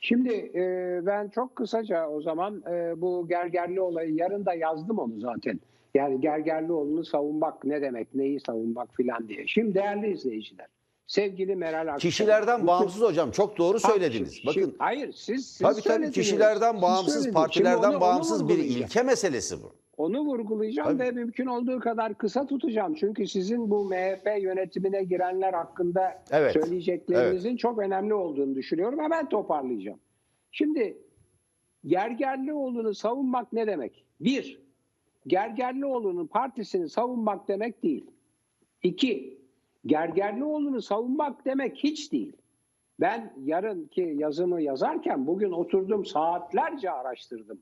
Şimdi e, ben çok kısaca o zaman e, bu Gergerli olayı yarın da yazdım onu zaten. Yani Gergerlioğlu'nu savunmak ne demek, neyi savunmak filan diye. Şimdi değerli izleyiciler, sevgili Meral Akşener.
Kişilerden bağımsız hocam çok doğru söylediniz.
şimdi-
Bakın
hayır siz, siz
tabii tabii kişilerden bağımsız, partilerden bağımsız bir ilke meselesi bu.
Onu vurgulayacağım
Tabii.
ve mümkün olduğu kadar kısa tutacağım. Çünkü sizin bu MHP yönetimine girenler hakkında
Evet,
söyleyeceklerinizin çok önemli olduğunu düşünüyorum. Hemen toparlayacağım. Şimdi Gergerlioğlu'nu savunmak ne demek? Bir, Gergerlioğlu'nun partisini savunmak demek değil. İki, Gergerlioğlu'nu savunmak demek hiç değil. Ben yarınki yazımı yazarken bugün oturdum saatlerce araştırdım.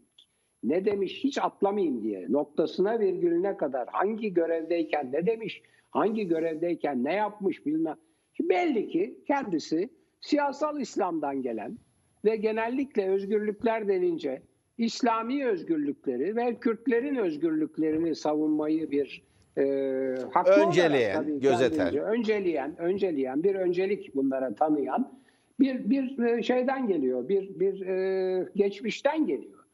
Ne demiş hiç atlamayayım diye. Noktasına virgülüne kadar hangi görevdeyken ne demiş, hangi görevdeyken ne yapmış bilmem. Şimdi belli ki kendisi siyasal İslam'dan gelen ve genellikle özgürlükler denince İslami özgürlükleri ve Kürtlerin özgürlüklerini savunmayı bir e, haklı olarak
Önceleyen,
tabii
gözeten.
önceleyen, önceleyen bir öncelik bunlara tanıyan bir bir e, şeyden geliyor, bir bir e, geçmişten geliyor.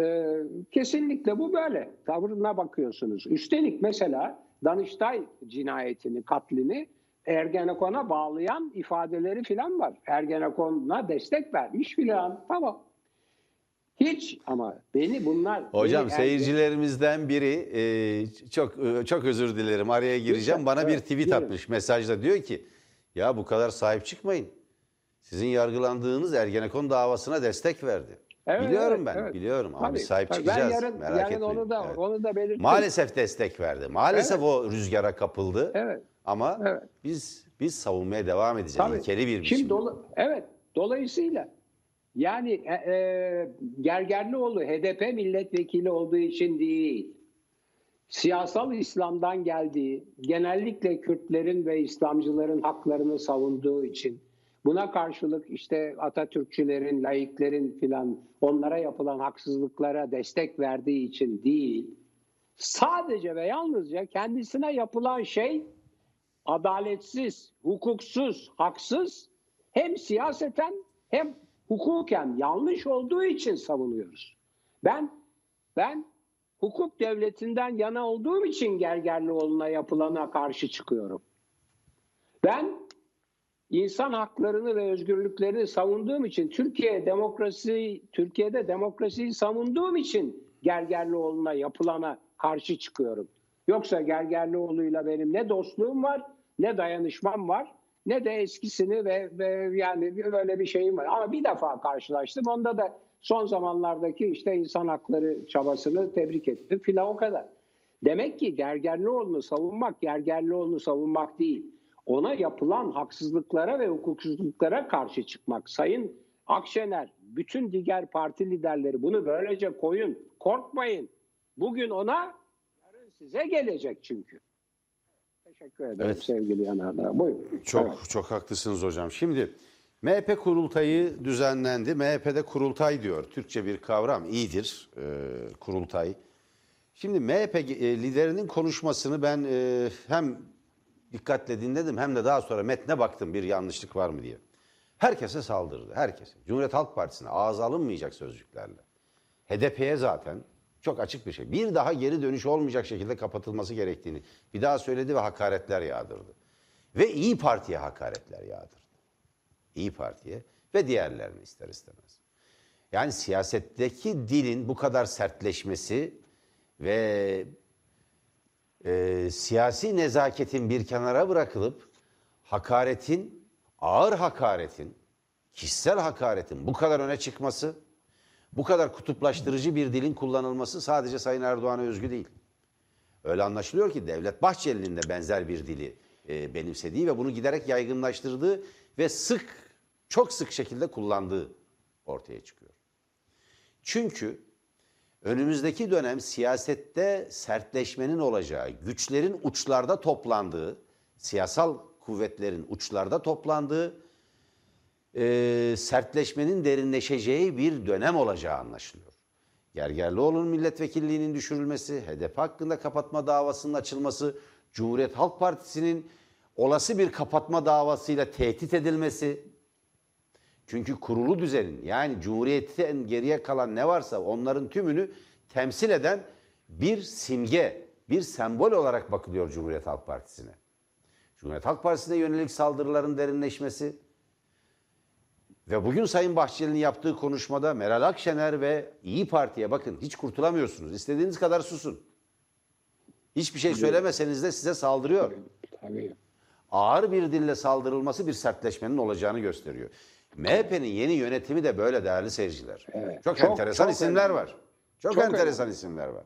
E, kesinlikle bu böyle. Tavrına bakıyorsunuz. Üstelik mesela Danıştay cinayetini, katlini Ergenekon'a bağlayan ifadeleri filan var. Ergenekon'a destek vermiş filan. Tamam. Hiç ama beni bunlar...
Hocam
beni
seyircilerimizden biri e, çok e, çok özür dilerim araya gireceğim. Bana bir tweet atmış mesajda diyor ki ya bu kadar sahip çıkmayın. Sizin yargılandığınız Ergenekon davasına destek verdi.
Evet,
biliyorum ben
evet.
biliyorum
Tabii,
biz sahip
tabii.
çıkacağız.
Ben yarın,
merak
yarın
etmeyin.
onu da
Evet.
onu da belirttim.
Maalesef destek verdi. Maalesef
Evet.
o rüzgara kapıldı.
Evet.
Ama
Evet.
biz biz savunmaya devam edeceğiz.
Tabii.
İlkeli bir
Şimdi
biçimde.
dolu- evet. Dolayısıyla yani e, e, Gergerlioğlu HDP milletvekili olduğu için değil. Siyasal İslam'dan geldiği, genellikle Kürtlerin ve İslamcıların haklarını savunduğu için buna karşılık işte Atatürkçülerin, laiklerin filan onlara yapılan haksızlıklara destek verdiği için değil. Sadece ve yalnızca kendisine yapılan şey adaletsiz, hukuksuz, haksız hem siyaseten hem hukuken yanlış olduğu için savunuyoruz. Ben ben hukuk devletinden yana olduğum için Gergerlioğlu'na yapılana karşı çıkıyorum. Ben insan haklarını ve özgürlüklerini savunduğum için Türkiye demokrasi Türkiye'de demokrasiyi savunduğum için Gergerlioğlu'na yapılana karşı çıkıyorum. Yoksa Gergerlioğlu'yla benim ne dostluğum var, ne dayanışmam var, ne de eskisini ve, ve yani böyle bir şeyim var. Ama bir defa karşılaştım. Onda da son zamanlardaki işte insan hakları çabasını tebrik ettim filan o kadar. Demek ki Gergerlioğlu'nu savunmak, Gergerlioğlu'nu savunmak değil. Ona yapılan haksızlıklara ve hukuksuzluklara karşı çıkmak. Sayın Akşener, bütün diğer parti liderleri bunu böylece koyun. Korkmayın. Bugün ona Size gelecek çünkü. Teşekkür ederim
Evet.
sevgili Yanardağ. Buyurun.
Çok
Evet.
çok haklısınız hocam. Şimdi MHP kurultayı düzenlendi. MHP'de kurultay diyor. Türkçe bir kavram. iyidir e, kurultay. Şimdi MHP e, liderinin konuşmasını ben e, hem dikkatle dinledim hem de daha sonra metne baktım bir yanlışlık var mı diye. Herkese saldırdı. Herkese. Cumhuriyet Halk Partisi'ne ağza alınmayacak sözcüklerle. HDP'ye zaten çok açık bir şey. Bir daha geri dönüş olmayacak şekilde kapatılması gerektiğini bir daha söyledi ve hakaretler yağdırdı. Ve İyi Parti'ye hakaretler yağdırdı. İyi Parti'ye ve diğerlerine ister istemez. Yani siyasetteki dilin bu kadar sertleşmesi ve e, siyasi nezaketin bir kenara bırakılıp hakaretin, ağır hakaretin, kişisel hakaretin bu kadar öne çıkması, bu kadar kutuplaştırıcı bir dilin kullanılması sadece Sayın Erdoğan'a özgü değil. Öyle anlaşılıyor ki Devlet Bahçeli'nin de benzer bir dili e, benimsediği ve bunu giderek yaygınlaştırdığı ve sık, çok sık şekilde kullandığı ortaya çıkıyor. Çünkü önümüzdeki dönem siyasette sertleşmenin olacağı, güçlerin uçlarda toplandığı, siyasal kuvvetlerin uçlarda toplandığı, e, sertleşmenin derinleşeceği bir dönem olacağı anlaşılıyor. Gergerlioğlu'nun milletvekilliğinin düşürülmesi, HDP hakkında kapatma davasının açılması, Cumhuriyet Halk Partisi'nin olası bir kapatma davasıyla tehdit edilmesi, çünkü kurulu düzenin yani Cumhuriyet'ten geriye kalan ne varsa onların tümünü temsil eden bir simge, bir sembol olarak bakılıyor Cumhuriyet Halk Partisi'ne. Cumhuriyet Halk Partisi'ne yönelik saldırıların derinleşmesi ve bugün Sayın Bahçeli'nin yaptığı konuşmada Meral Akşener ve İyi Parti'ye bakın hiç kurtulamıyorsunuz. İstediğiniz kadar susun. Hiçbir şey söylemeseniz de size saldırıyor
Tabii.
ağır bir dille saldırılması bir sertleşmenin olacağını gösteriyor. MHP'nin yeni yönetimi de böyle değerli seyirciler.
Evet.
Çok,
Çok-
enteresan
çok
isimler
önemli.
var. Çok,
Çok
enteresan isimler var.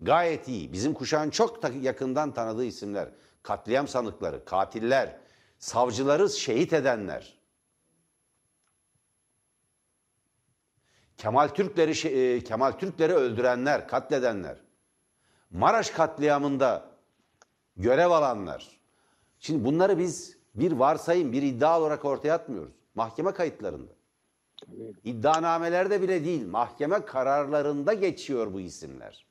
Gayet iyi. Bizim kuşağın çok yakından tanıdığı isimler. Katliam sanıkları, katiller, savcıları şehit edenler. Kemal Türkleri e, Kemal Türkleri öldürenler, katledenler. Maraş katliamında görev alanlar. Şimdi bunları biz bir varsayım, bir iddia olarak ortaya atmıyoruz. Mahkeme kayıtlarında. İddianamelerde bile değil, mahkeme kararlarında geçiyor bu isimler.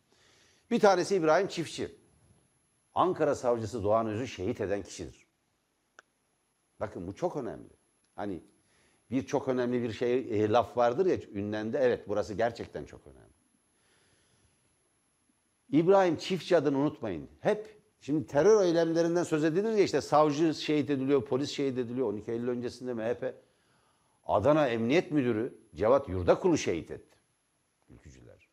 Bir tanesi İbrahim Çiftçi. Ankara savcısı Doğan Öz'ü şehit eden kişidir. Bakın bu çok önemli. Hani bir çok önemli bir şey e, laf vardır ya ünlende evet burası gerçekten çok önemli. İbrahim Çiftçi adını unutmayın. Hep şimdi terör eylemlerinden söz edilir ya işte savcı şehit ediliyor, polis şehit ediliyor. 12 Eylül öncesinde MHP Adana Emniyet Müdürü Cevat Yurdakulu şehit etti. Ülkücüler.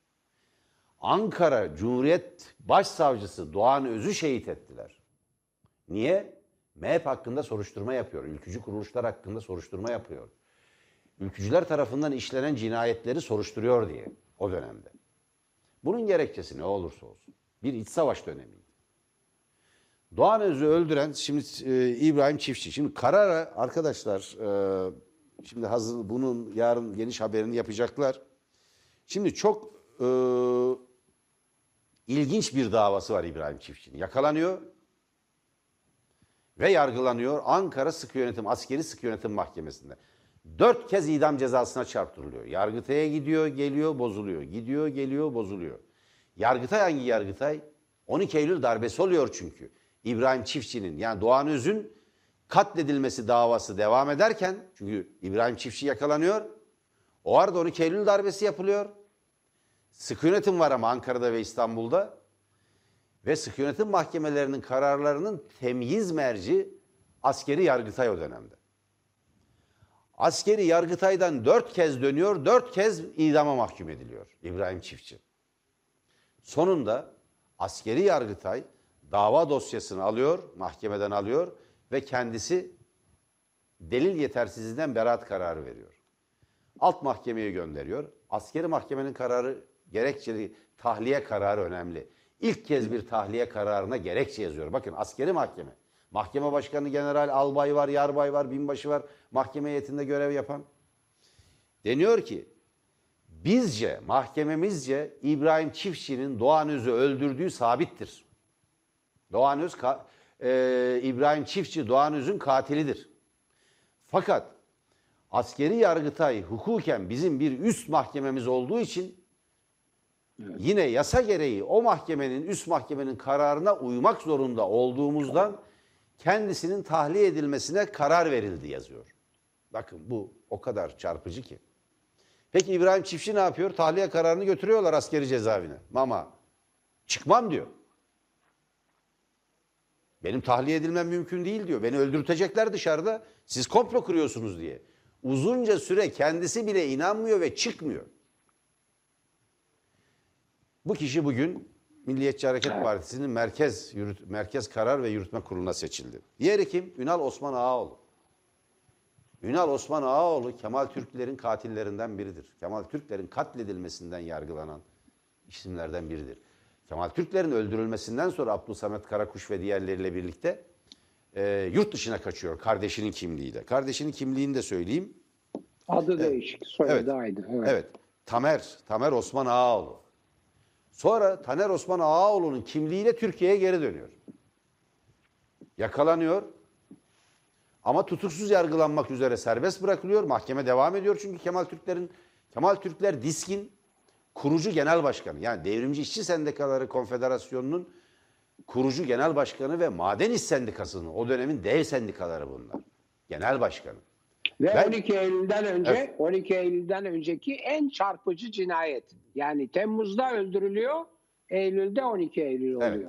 Ankara Cumhuriyet Başsavcısı Doğan Öz'ü şehit ettiler. Niye? MHP hakkında soruşturma yapıyor. Ülkücü kuruluşlar hakkında soruşturma yapıyor. Ülkücüler tarafından işlenen cinayetleri soruşturuyor diye o dönemde. Bunun gerekçesi ne olursa olsun. Bir iç savaş dönemiydi. Doğan Öz'ü öldüren şimdi e, İbrahim Çiftçi. Şimdi karara arkadaşlar e, şimdi hazır bunun yarın geniş haberini yapacaklar. Şimdi çok e, ilginç bir davası var İbrahim Çiftçi'nin. Yakalanıyor ve yargılanıyor Ankara Sıkı Yönetim Askeri Sıkı Yönetim Mahkemesi'nde. Dört kez idam cezasına çarptırılıyor. Yargıtay'a gidiyor, geliyor, bozuluyor. Gidiyor, geliyor, bozuluyor. Yargıtay hangi Yargıtay? 12 Eylül darbesi oluyor çünkü. İbrahim Çiftçi'nin yani Doğan Öz'ün katledilmesi davası devam ederken çünkü İbrahim Çiftçi yakalanıyor. O arada 12 Eylül darbesi yapılıyor. Sıkı yönetim var ama Ankara'da ve İstanbul'da. Ve sıkı yönetim mahkemelerinin kararlarının temyiz merci askeri yargıtay o dönemde. Askeri yargıtaydan dört kez dönüyor, dört kez idama mahkum ediliyor İbrahim Çiftçi. Sonunda askeri yargıtay dava dosyasını alıyor, mahkemeden alıyor ve kendisi delil yetersizliğinden beraat kararı veriyor. Alt mahkemeye gönderiyor. Askeri mahkemenin kararı gerekçeli tahliye kararı önemli. İlk kez bir tahliye kararına gerekçe yazıyor. Bakın askeri mahkeme. Mahkeme başkanı general, albay var, yarbay var, binbaşı var. Mahkeme heyetinde görev yapan. Deniyor ki bizce, mahkememizce İbrahim Çiftçi'nin Doğan Öz'ü öldürdüğü sabittir. Doğan Öz, e, İbrahim Çiftçi Doğan Öz'ün katilidir. Fakat askeri yargıtay hukuken bizim bir üst mahkememiz olduğu için yine yasa gereği o mahkemenin üst mahkemenin kararına uymak zorunda olduğumuzdan kendisinin tahliye edilmesine karar verildi yazıyor. Bakın bu o kadar çarpıcı ki. Peki İbrahim Çiftçi ne yapıyor? Tahliye kararını götürüyorlar askeri cezaevine. Ama çıkmam diyor. Benim tahliye edilmem mümkün değil diyor. Beni öldürtecekler dışarıda. Siz komplo kuruyorsunuz diye. Uzunca süre kendisi bile inanmıyor ve çıkmıyor. Bu kişi bugün Milliyetçi Hareket Partisi'nin merkez yürüt, merkez karar ve yürütme kuruluna seçildi. Diğeri kim? Ünal Osman Ağaoğlu. Ünal Osman Ağaoğlu Kemal Türklerin katillerinden biridir. Kemal Türklerin katledilmesinden yargılanan isimlerden biridir. Kemal Türklerin öldürülmesinden sonra Abdülsamet Karakuş ve diğerleriyle birlikte e, yurt dışına kaçıyor kardeşinin kimliğiyle. Kardeşinin kimliğini de söyleyeyim.
Adı değişik, soyadı
Evet.
aynı. Evet.
Evet. Tamer, Tamer Osman Ağaoğlu. Sonra Taner Osman Ağaoğlu'nun kimliğiyle Türkiye'ye geri dönüyor. Yakalanıyor. Ama tutuksuz yargılanmak üzere serbest bırakılıyor. Mahkeme devam ediyor çünkü Kemal Türklerin Kemal Türkler Disk'in kurucu genel başkanı. Yani Devrimci İşçi Sendikaları Konfederasyonu'nun kurucu genel başkanı ve Maden İş Sendikası'nın o dönemin dev sendikaları bunlar. Genel başkanı.
Ve
Ben-
12 Eylül'den önce
Evet.
12 Eylül'den önceki en çarpıcı cinayet. Yani Temmuz'da öldürülüyor, Eylül'de 12 Eylül oluyor.
Evet.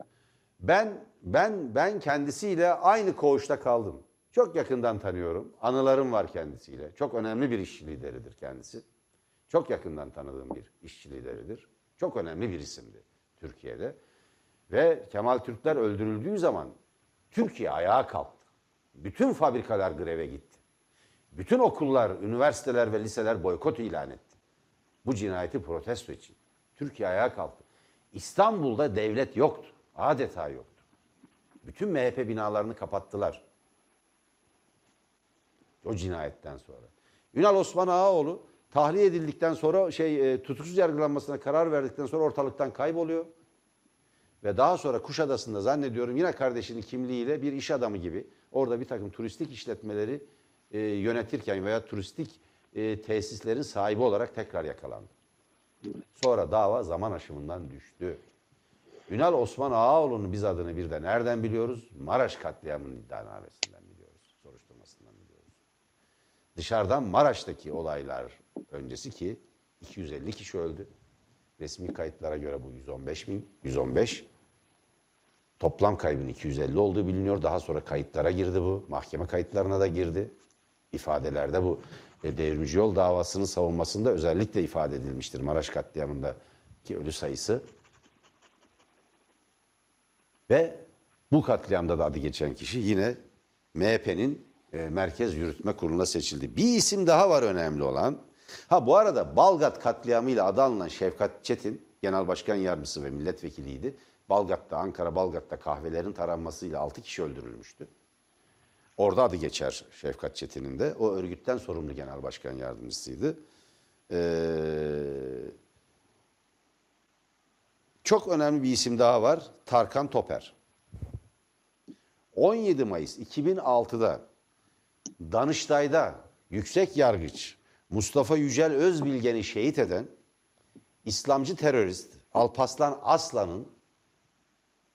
Ben ben ben kendisiyle aynı koğuşta kaldım. Çok yakından tanıyorum. Anılarım var kendisiyle. Çok önemli bir işçi lideridir kendisi. Çok yakından tanıdığım bir işçi lideridir. Çok önemli bir isimdi Türkiye'de. Ve Kemal Türkler öldürüldüğü zaman Türkiye ayağa kalktı. Bütün fabrikalar greve gitti. Bütün okullar, üniversiteler ve liseler boykot ilan etti. Bu cinayeti protesto için. Türkiye ayağa kalktı. İstanbul'da devlet yoktu. Adeta yoktu. Bütün MHP binalarını kapattılar. O cinayetten sonra. Ünal Osman Ağaoğlu tahliye edildikten sonra şey e, tutuksuz yargılanmasına karar verdikten sonra ortalıktan kayboluyor. Ve daha sonra Kuşadası'nda zannediyorum yine kardeşinin kimliğiyle bir iş adamı gibi orada bir takım turistik işletmeleri e, yönetirken veya turistik e, tesislerin sahibi olarak tekrar yakalandı. Sonra dava zaman aşımından düştü. Ünal Osman Ağaoğlu'nun biz adını bir de nereden biliyoruz? Maraş katliamının iddianamesinden biliyoruz. Soruşturmasından biliyoruz. Dışarıdan Maraş'taki olaylar öncesi ki 250 kişi öldü. Resmi kayıtlara göre bu 115 bin, 115. Toplam kaybın 250 olduğu biliniyor. Daha sonra kayıtlara girdi bu. Mahkeme kayıtlarına da girdi. İfadelerde bu e, devrimci yol davasının savunmasında özellikle ifade edilmiştir. Maraş katliamındaki ölü sayısı. Ve bu katliamda da adı geçen kişi yine MHP'nin e, Merkez Yürütme Kurulu'na seçildi. Bir isim daha var önemli olan. Ha bu arada Balgat katliamıyla adı alınan Şevkat Çetin, Genel Başkan Yardımcısı ve milletvekiliydi. Balgat'ta, Ankara Balgat'ta kahvelerin taranmasıyla 6 kişi öldürülmüştü. Orada adı geçer Şefkat Çetin'in de. O örgütten sorumlu genel başkan yardımcısıydı. Ee, çok önemli bir isim daha var. Tarkan Toper. 17 Mayıs 2006'da Danıştay'da yüksek yargıç Mustafa Yücel Özbilgen'i şehit eden İslamcı terörist Alpaslan Aslan'ın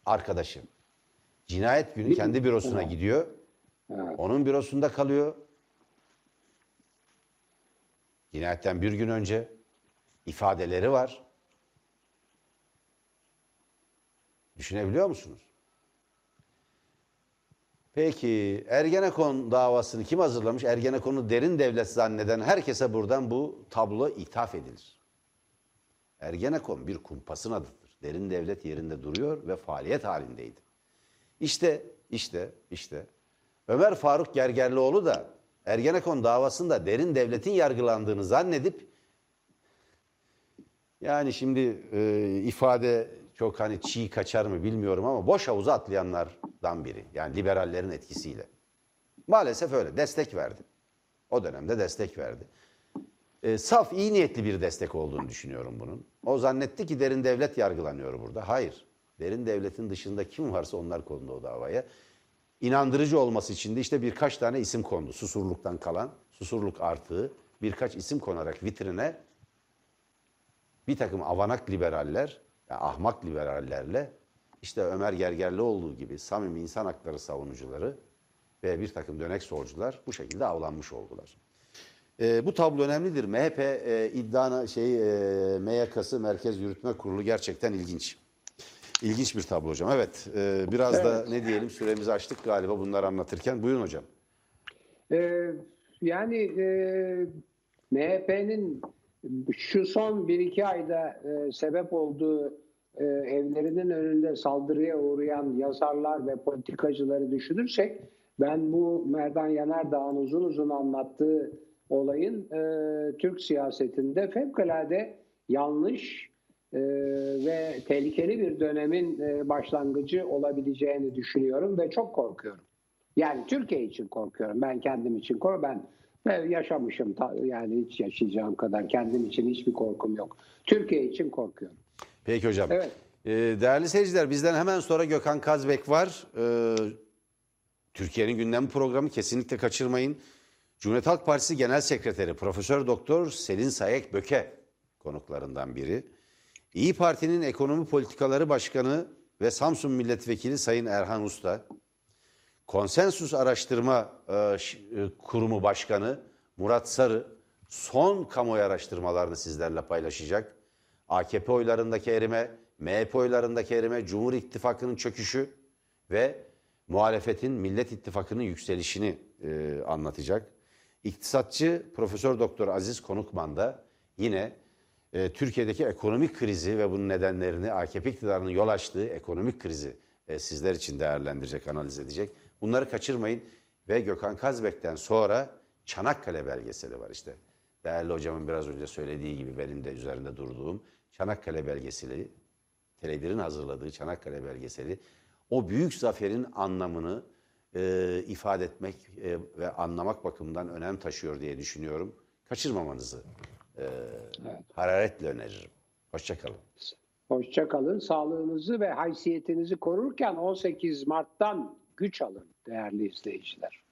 arkadaşı. Cinayet günü kendi bürosuna gidiyor. Onun bürosunda kalıyor. Cinayetten bir gün önce ifadeleri var. Düşünebiliyor musunuz? Peki Ergenekon davasını kim hazırlamış? Ergenekon'u derin devlet zanneden herkese buradan bu tablo ithaf edilir. Ergenekon bir kumpasın adıdır. Derin devlet yerinde duruyor ve faaliyet halindeydi. İşte, işte, işte Ömer Faruk Gergerlioğlu da Ergenekon davasında derin devletin yargılandığını zannedip yani şimdi e, ifade çok hani çiğ kaçar mı bilmiyorum ama boş havuza atlayanlardan biri. Yani liberallerin etkisiyle. Maalesef öyle. Destek verdi. O dönemde destek verdi. E, saf iyi niyetli bir destek olduğunu düşünüyorum bunun. O zannetti ki derin devlet yargılanıyor burada. Hayır. derin devletin dışında kim varsa onlar kondu o davaya. İnandırıcı olması için de işte birkaç tane isim kondu. Susurluktan kalan, susurluk artığı birkaç isim konarak vitrine bir takım avanak liberaller, ya ahmak liberallerle işte Ömer Gergerli olduğu gibi samimi insan hakları savunucuları ve bir takım dönek solcular bu şekilde avlanmış oldular. Ee, bu tablo önemlidir. MHP e, iddiana şey e, MYK'sı Merkez Yürütme Kurulu gerçekten ilginç. İlginç bir tablo hocam. Evet. e, biraz da ne diyelim süremizi açtık galiba bunları anlatırken. Buyurun hocam.
Ee, yani e, MHP'nin şu son bir iki ayda e, sebep olduğu e, evlerinin önünde saldırıya uğrayan yazarlar ve politikacıları düşünürsek ben bu Merdan Yanardağ'ın uzun uzun anlattığı olayın e, Türk siyasetinde fevkalade yanlış e, ve tehlikeli bir dönemin e, başlangıcı olabileceğini düşünüyorum ve çok korkuyorum. Yani Türkiye için korkuyorum. Ben kendim için korkuyorum. Ben, ben yaşamışım. Yani hiç yaşayacağım kadar kendim için hiçbir korkum yok. Türkiye için korkuyorum.
Peki hocam.
Evet.
Ee, değerli seyirciler bizden hemen sonra Gökhan Kazbek var. Ee, Türkiye'nin gündem programı kesinlikle kaçırmayın. Cumhuriyet Halk Partisi Genel Sekreteri Profesör Doktor Selin Sayek Böke konuklarından biri. İyi Parti'nin Ekonomi Politikaları Başkanı ve Samsun Milletvekili Sayın Erhan Usta. Konsensus Araştırma e, e, Kurumu Başkanı Murat Sarı son kamuoyu araştırmalarını sizlerle paylaşacak. AKP oylarındaki erime, MHP oylarındaki erime, Cumhur İttifakı'nın çöküşü ve muhalefetin Millet İttifakı'nın yükselişini e, anlatacak. İktisatçı Profesör Doktor Aziz Konukman da yine e, Türkiye'deki ekonomik krizi ve bunun nedenlerini AKP iktidarının yol açtığı ekonomik krizi e, sizler için değerlendirecek, analiz edecek. Bunları kaçırmayın ve Gökhan Kazbek'ten sonra Çanakkale belgeseli var işte. Değerli hocamın biraz önce söylediği gibi benim de üzerinde durduğum Çanakkale belgeseli, Tele1'in hazırladığı Çanakkale belgeseli o büyük zaferin anlamını e, ifade etmek e, ve anlamak bakımından önem taşıyor diye düşünüyorum. Kaçırmamanızı e, hararetle öneririm. Hoşçakalın.
Hoşça kalın. Sağlığınızı ve haysiyetinizi korurken 18 Mart'tan güç alın değerli izleyiciler.